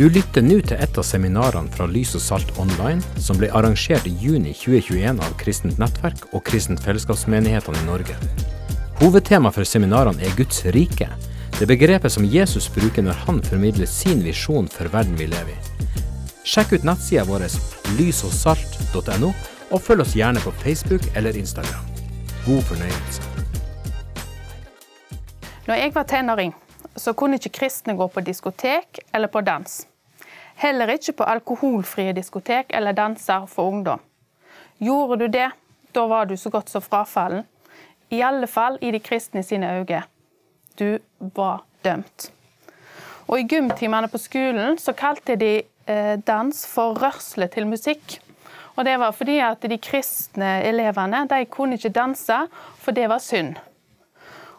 Du lytter nå til et av seminarene fra Lys og Salt Online, som ble arrangert i juni 2021 av Kristent Nettverk og Kristent Fellesskapsmenighetene i Norge. Hovedtema for seminarene er Guds rike, det begrepet som Jesus bruker når han formidler sin visjon for verden vi lever i. Sjekk ut nettsida vår lysogsalt.no, og følg oss gjerne på Facebook eller Instagram. God fornøyelse. Når jeg var tenåring, så kunne ikke kristne gå på diskotek eller på dans. Heller ikke på alkoholfrie diskotek eller danser for ungdom. Gjorde du det, da var du så godt som frafallen. I alle fall i de kristne sine øyne. Du var dømt. Og I gymtimene på skolen så kalte de eh, dans for rørsle til musikk. Og Det var fordi at de kristne elevene de kunne ikke danse, for det var synd.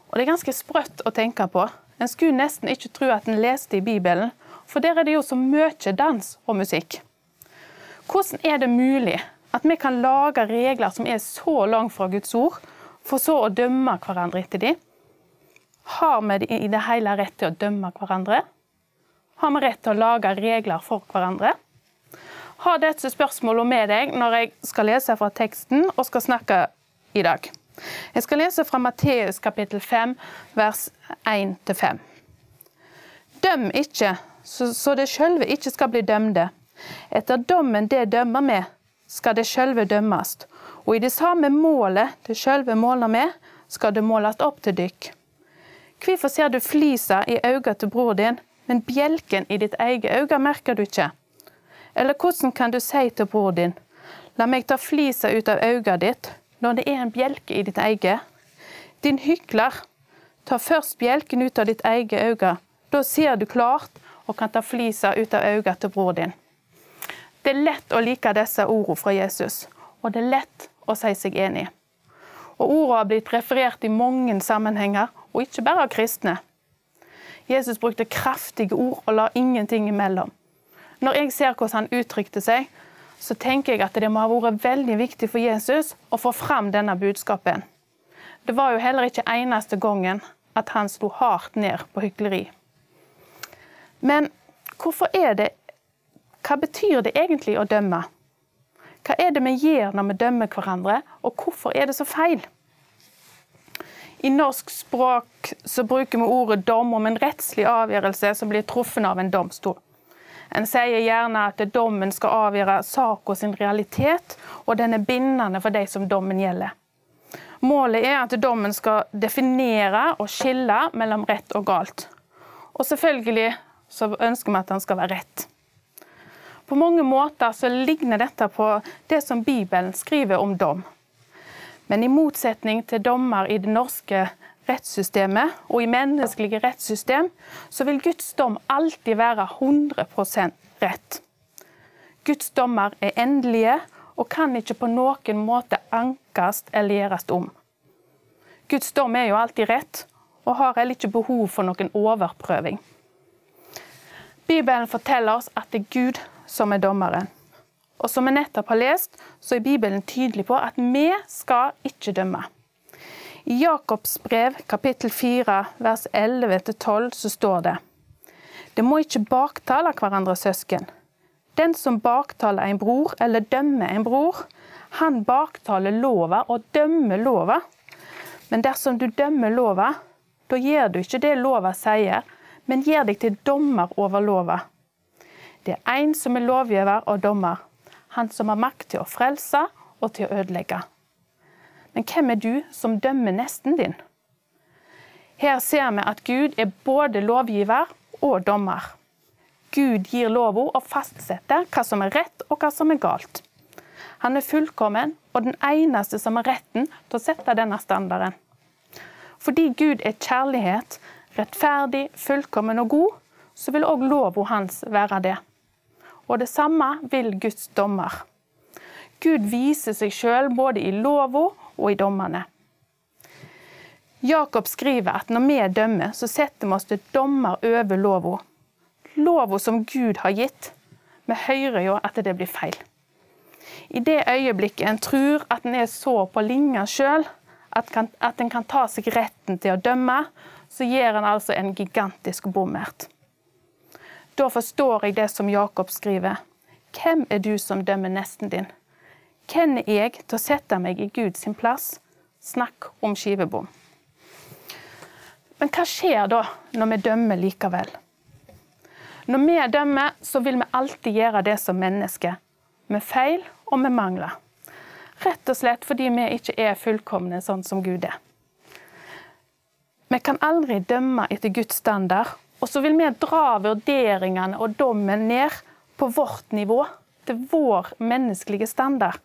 Og Det er ganske sprøtt å tenke på. En skulle nesten ikke tro at en leste i Bibelen, for der er det jo så mye dans og musikk. Hvordan er det mulig at vi kan lage regler som er så langt fra Guds ord, for så å dømme hverandre etter dem? Har vi i det hele rett til å dømme hverandre? Har vi rett til å lage regler for hverandre? Ha dette spørsmålet med deg når jeg skal lese fra teksten og skal snakke i dag. Jeg skal lese fra Matteus kapittel 5, vers 1-5. Døm ikke, så det sjølve ikke skal bli dømde. Etter dommen det dømmer med, skal det sjølve dømmes. Og i det samme målet det sjølve måler med, skal det måles opp til dykk. Hvorfor ser du flisa i øynene til bror din, men bjelken i ditt eget øye merker du ikke? Eller hvordan kan du si til bror din, la meg ta flisa ut av øyet ditt, når det er en bjelke i ditt eget? Din hykler, ta først bjelken ut av ditt eget øye, da ser du klart og kan ta flisa ut av øynene til bror din. Det er lett å like disse ordene fra Jesus, og det er lett å si seg enig. Og Ordene har blitt referert i mange sammenhenger, og ikke bare av kristne. Jesus brukte kraftige ord og la ingenting imellom. Når jeg ser hvordan han uttrykte seg, så tenker jeg at det må ha vært veldig viktig for Jesus å få fram denne budskapen. Det var jo heller ikke eneste gangen at han slo hardt ned på hykleri. Men hvorfor er det Hva betyr det egentlig å dømme? Hva er det vi gjør når vi dømmer hverandre, og hvorfor er det så feil? I norsk språk så bruker vi ordet dom om en rettslig avgjørelse som blir truffet av en domstol. En sier gjerne at dommen skal avgjøre saka sin realitet, og den er bindende for de som dommen gjelder. Målet er at dommen skal definere og skille mellom rett og galt. Og selvfølgelig så ønsker vi at den skal være rett. På mange måter så ligner dette på det som Bibelen skriver om dom. Men i motsetning til dommer i det norske rettssystemet og i menneskelige rettssystem, så vil Guds dom alltid være 100% rett. Guds dommer er endelige og kan ikke på noen måte ankes eller gjøres om. Guds dom er jo alltid rett, og har heller ikke behov for noen overprøving. Bibelen forteller oss at det er Gud som er dommeren. Og som vi nettopp har lest, så er Bibelen tydelig på at vi skal ikke dømme. I Jakobs brev kapittel 4 vers 11-12 så står det Det må ikke baktale hverandre søsken. Den som baktaler en bror eller dømmer en bror, han baktaler lova og dømmer lova. Men dersom du dømmer lova, da gjør du ikke det lova sier, men gjør deg til dommer over lova. Det er én som er lovgiver og dommer han som har makt til å frelse og til å ødelegge. Men hvem er du som dømmer nesten din? Her ser vi at Gud er både lovgiver og dommer. Gud gir lova og fastsetter hva som er rett og hva som er galt. Han er fullkommen og den eneste som har retten til å sette denne standarden. Fordi Gud er kjærlighet, rettferdig, fullkommen og god, så vil òg lova hans være det. Og det samme vil Guds dommer. Gud viser seg sjøl både i lova og i dommene. Jakob skriver at når vi dømmer, så setter vi oss til dommer over lova. Lova som Gud har gitt. Vi hører jo at det blir feil. I det øyeblikket en tror at en er så på linja sjøl at, en kan ta seg retten til å dømme, så gjør han altså en gigantisk bommert. Da forstår jeg det som Jakob skriver. Hvem er du som dømmer nesten din? Hvem er jeg til å sette meg i Guds plass? Snakk om skivebom. Men hva skjer da når vi dømmer likevel? Når vi dømmer, så vil vi alltid gjøre det som mennesker. Med feil og med mangler. Rett og slett fordi vi ikke er fullkomne sånn som Gud er. Vi kan aldri dømme etter Guds standard, og så vil vi dra vurderingene og dommen ned på vårt nivå, til vår menneskelige standard.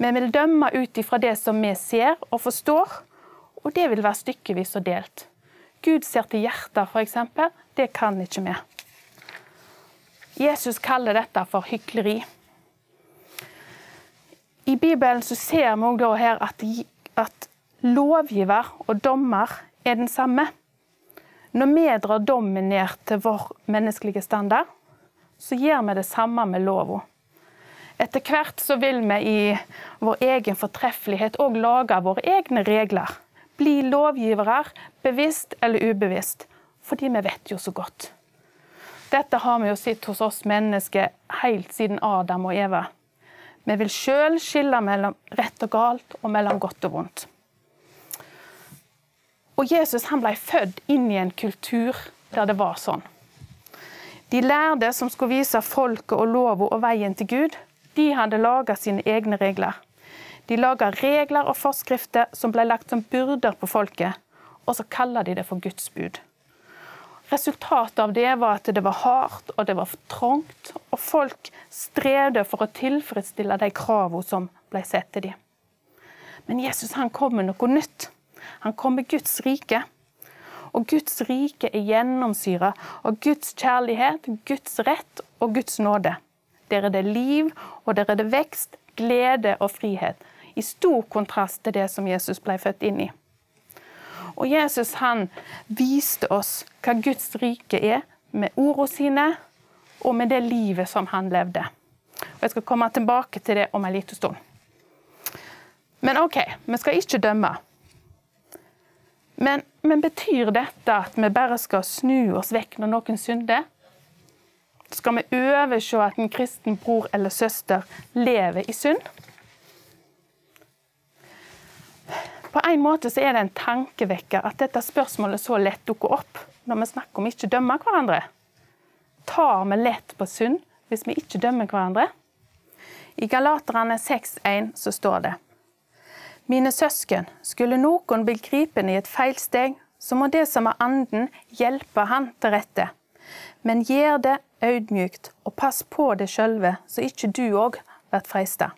Vi vil dømme ut ifra det som vi ser og forstår, og det vil være stykkevis og delt. Gud ser til hjertet, f.eks. Det kan ikke vi. Jesus kaller dette for hykleri. I Bibelen så ser vi også her at, at lovgiver og dommer er den samme. Når vi drar dommen ned til vår menneskelige standard, så gjør vi det samme med lova. Etter hvert så vil vi i vår egen fortreffelighet òg lage våre egne regler. Bli lovgivere, bevisst eller ubevisst. Fordi vi vet jo så godt. Dette har vi jo sett hos oss mennesker helt siden Adam og Eva. Vi vil sjøl skille mellom rett og galt og mellom godt og vondt. Og Jesus han ble født inn i en kultur der det var sånn. De lærde som skulle vise folket og lova og veien til Gud, de hadde laga sine egne regler. De laga regler og forskrifter som ble lagt som byrder på folket, og så kaller de det for Guds bud. Resultatet av det var at det var hardt og det var trangt, og folk strevde for å tilfredsstille de kravene som ble satt til dem. Men Jesus han kom med noe nytt. Han kom med Guds rike. Og Guds rike er gjennomsyra av Guds kjærlighet, Guds rett og Guds nåde. Der er det liv, og der er det vekst, glede og frihet i stor kontrast til det som Jesus ble født inn i. Og Jesus han viste oss hva Guds rike er, med ordene sine og med det livet som han levde. Og Jeg skal komme tilbake til det om en liten stund. Men OK, vi skal ikke dømme. Men, men, betyr dette at vi bare skal snu oss vekk når noen synder? Skal vi overse at en kristen bror eller søster lever i synd? På en måte så er det en tankevekker at dette spørsmålet så lett dukker opp når vi snakker om ikke dømme hverandre. Tar vi lett på synd hvis vi ikke dømmer hverandre? I Galaterne 6,1 så står det Mine søsken, skulle noen bli gripen i et feilsteg, så må det som er anden, hjelpe han til rette. Men gjør det audmjukt, og pass på det sjølve, så ikke du òg blir freista.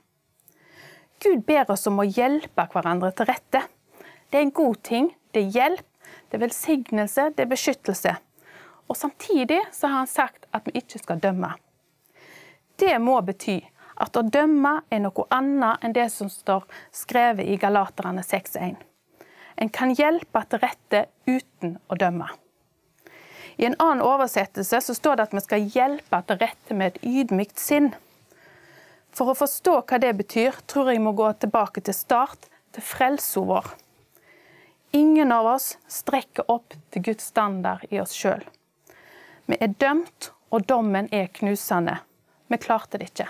Gud ber oss om å hjelpe hverandre til rette. Det er en god ting. Det er hjelp, det er velsignelse, det er beskyttelse. Og Samtidig så har han sagt at vi ikke skal dømme. Det må bety at å dømme er noe annet enn det som står skrevet i Galaterne 6.1. En kan hjelpe til rette uten å dømme. I en annen oversettelse så står det at vi skal hjelpe til rette med et ydmykt sinn. For å forstå hva det betyr, tror jeg må gå tilbake til start, til frelsa vår. Ingen av oss strekker opp til Guds standard i oss sjøl. Vi er dømt, og dommen er knusende. Vi klarte det ikke.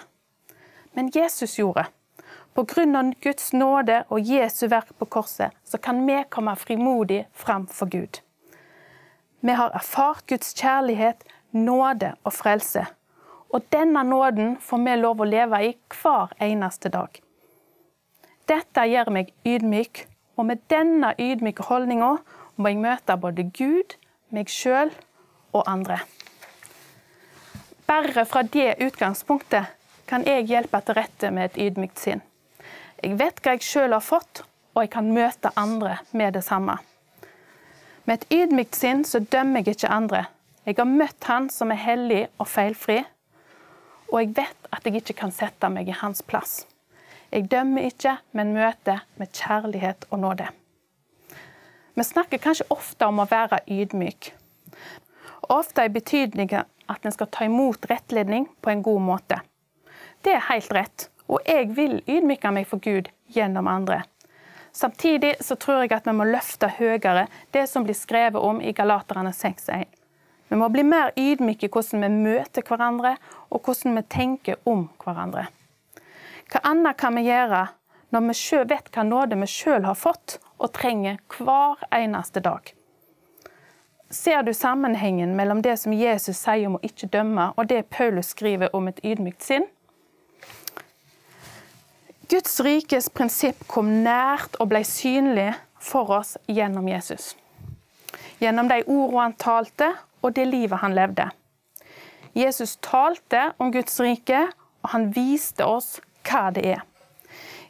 Men Jesus gjorde. Av Guds nåde og Jesu verk på korset, så kan vi komme frimodig fram for Gud. Vi har erfart Guds kjærlighet, nåde og frelse. Og denne nåden får vi lov å leve i hver eneste dag. Dette gjør meg ydmyk, og med denne ydmyke holdninga må jeg møte både Gud, meg sjøl og andre. Bare fra det utgangspunktet kan jeg hjelpe til rette med et ydmykt sinn. Jeg vet hva jeg sjøl har fått, og jeg kan møte andre med det samme. Med et ydmykt sinn så dømmer jeg ikke andre. Jeg har møtt Han som er hellig og feilfri, og jeg vet at jeg ikke kan sette meg i hans plass. Jeg dømmer ikke, men møter med kjærlighet og nåde. Vi snakker kanskje ofte om å være ydmyk. Ofte i betydningen at en skal ta imot rettledning på en god måte. Det er helt rett, og jeg vil ydmyke meg for Gud gjennom andre. Samtidig så tror jeg at vi må løfte høyere det som blir skrevet om i Galaterne 6.1. Vi må bli mer ydmyke i hvordan vi møter hverandre, og hvordan vi tenker om hverandre. Hva annet kan vi gjøre når vi selv vet hva nåde vi sjøl har fått og trenger hver eneste dag? Ser du sammenhengen mellom det som Jesus sier om å ikke dømme, og det Paulus skriver om et ydmykt sinn? Guds rikes prinsipp kom nært og ble synlig for oss gjennom Jesus. Gjennom de ordene han talte, og det livet han levde. Jesus talte om Guds rike, og han viste oss hva det er.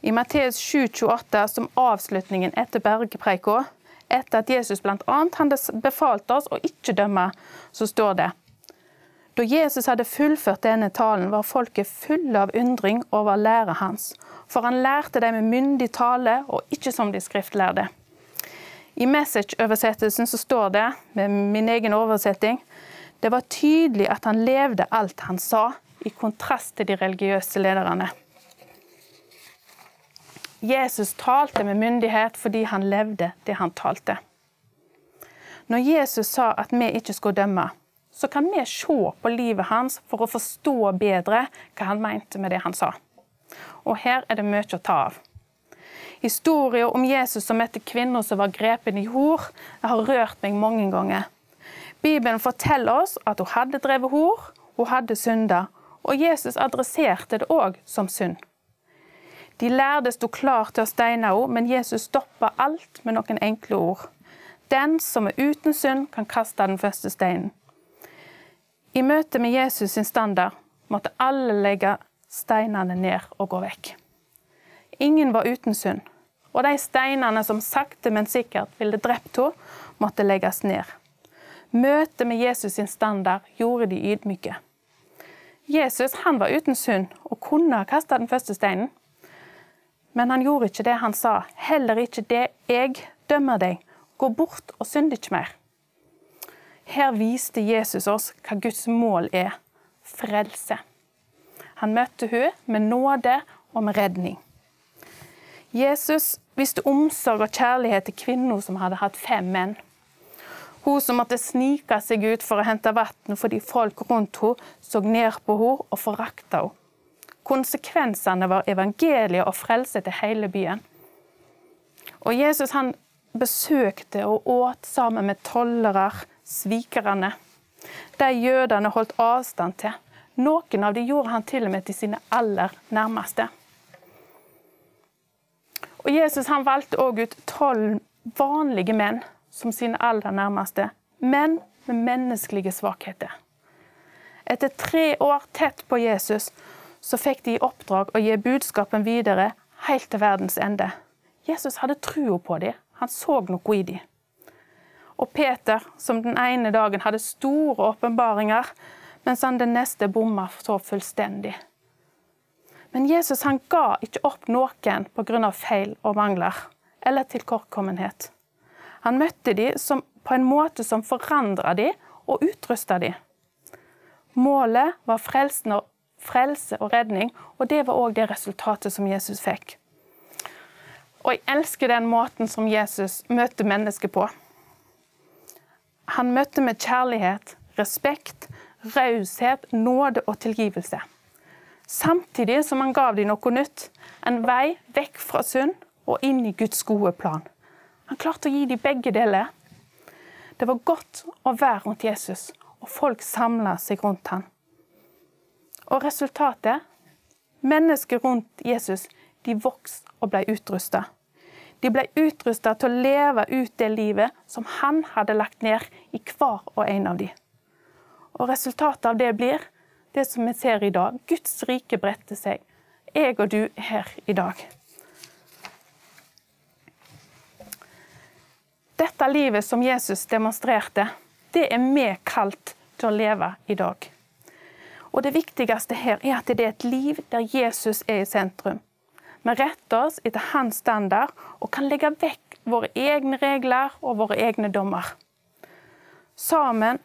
I Matteus 7,28, som avslutningen etter bergepreika, etter at Jesus bl.a. hadde befalt oss å ikke dømme, så står det Da Jesus hadde fullført denne talen, var folket fulle av undring over læret hans, for han lærte dem med myndig tale og ikke som de skriftlærde. I Message-oversettelsen så står det, med min egen oversetting, det var tydelig at han levde alt han sa, i kontrast til de religiøse lederne. Jesus talte med myndighet fordi han levde det han talte. Når Jesus sa at vi ikke skulle dømme, så kan vi se på livet hans for å forstå bedre hva han mente med det han sa. Og her er det mye å ta av. Historier om Jesus som møtte kvinner som var grepen i hor, har rørt meg mange ganger. Bibelen forteller oss at hun hadde drevet hor, hun hadde synda, og Jesus adresserte det òg som synd. De lærde sto klar til å steine henne, men Jesus stoppa alt med noen enkle ord. Den som er uten synd, kan kaste den første steinen. I møte med Jesus sin standard måtte alle legge steinene ned og gå vekk. Ingen var uten synd, og de steinene som sakte, men sikkert ville drept henne, måtte legges ned. Møtet med Jesus sin standard gjorde de ydmyke. Jesus han var uten synd og kunne ha kasta den første steinen. Men han gjorde ikke det han sa. Heller ikke det 'jeg dømmer deg'. Gå bort og synd ikke mer. Her viste Jesus oss hva Guds mål er frelse. Han møtte henne med nåde og med redning. Jesus viste omsorg og kjærlighet til kvinner som hadde hatt fem menn. Hun som måtte snike seg ut for å hente vann fordi folk rundt henne så ned på henne og forakta henne. Konsekvensene var evangeliet og frelse til hele byen. Og Jesus han besøkte og åt sammen med tollere, svikerne. De jødene holdt avstand til. Noen av dem gjorde han til og med til sine aller nærmeste. Og Jesus han valgte òg ut tolv vanlige menn som sine aller nærmeste. Menn med menneskelige svakheter. Etter tre år tett på Jesus så fikk de i oppdrag å gi budskapen videre helt til verdens ende. Jesus hadde trua på dem. Han så noe i dem. Og Peter, som den ene dagen hadde store åpenbaringer, mens han den neste bomma så fullstendig. Men Jesus han ga ikke opp noen pga. feil og mangler eller tilkortkommenhet. Han møtte dem på en måte som forandra dem og utrusta dem. Målet var frelse og redning, og det var òg det resultatet som Jesus fikk. Og jeg elsker den måten som Jesus møter mennesker på. Han møtte med kjærlighet, respekt, raushet, nåde og tilgivelse samtidig som han gav dem noe nytt. En vei vekk fra synd og inn i Guds gode plan. Han klarte å gi dem begge deler. Det var godt å være rundt Jesus, og folk samla seg rundt ham. Og resultatet? Mennesker rundt Jesus de vokste og ble utrusta. De ble utrusta til å leve ut det livet som han hadde lagt ned i hver og en av dem. Og resultatet av det blir det som vi ser i dag. Guds rike bredte seg. Jeg og du er her i dag. Dette livet som Jesus demonstrerte, det er vi kalt til å leve i dag. Og Det viktigste her er at det er et liv der Jesus er i sentrum. Vi retter oss etter hans standard og kan legge vekk våre egne regler og våre egne dommer. Sammen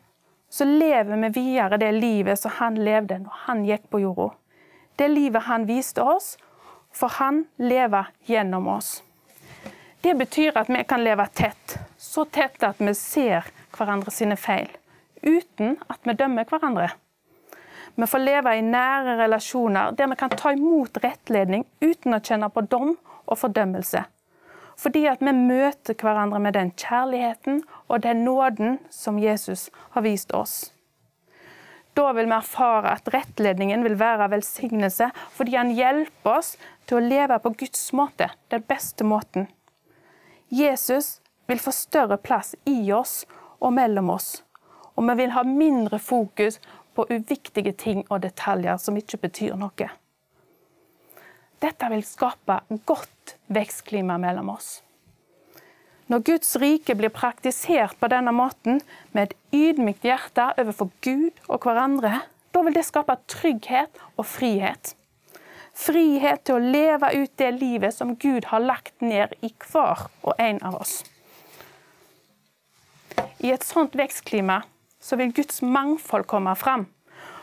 så lever vi videre det livet som han levde når han gikk på jorda. Det livet han viste oss, for han lever gjennom oss. Det betyr at vi kan leve tett, så tett at vi ser hverandre sine feil, uten at vi dømmer hverandre. Vi får leve i nære relasjoner der vi kan ta imot rettledning uten å kjenne på dom og fordømmelse. Fordi at vi møter hverandre med den kjærligheten og den nåden som Jesus har vist oss. Da vil vi erfare at rettledningen vil være velsignelse, fordi han hjelper oss til å leve på Guds måte, den beste måten. Jesus vil få større plass i oss og mellom oss, og vi vil ha mindre fokus på uviktige ting og detaljer som ikke betyr noe. Dette vil skape godt vekstklima mellom oss. Når Guds rike blir praktisert på denne måten, med et ydmykt hjerte overfor Gud og hverandre, da vil det skape trygghet og frihet. Frihet til å leve ut det livet som Gud har lagt ned i hver og en av oss. I et sånt vekstklima så vil Guds mangfold komme fram.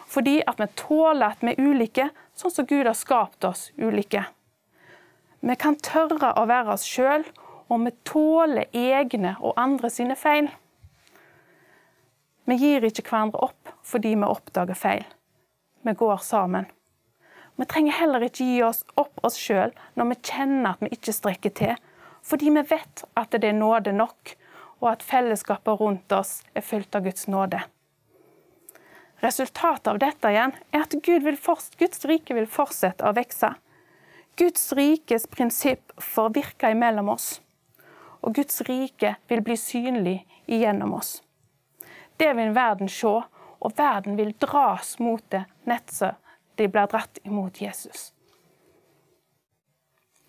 Fordi at vi tåler at vi er ulike, sånn som Gud har skapt oss ulike. Vi kan tørre å være oss sjøl, og vi tåler egne og andre sine feil. Vi gir ikke hverandre opp fordi vi oppdager feil. Vi går sammen. Vi trenger heller ikke gi oss opp oss sjøl når vi kjenner at vi ikke strekker til, fordi vi vet at det er nåde nok, og at fellesskapet rundt oss er fylt av Guds nåde. Resultatet av dette igjen er at Gud Guds rike vil fortsette å vokse. Guds rikes prinsipp får virke imellom oss, og Guds rike vil bli synlig igjennom oss. Det vil verden se, og verden vil dras mot det nettopp de blir dratt imot Jesus.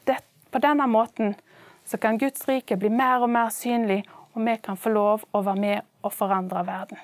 Det, på denne måten kan Guds rike bli mer og mer synlig og vi kan få lov å være med og forandre verden.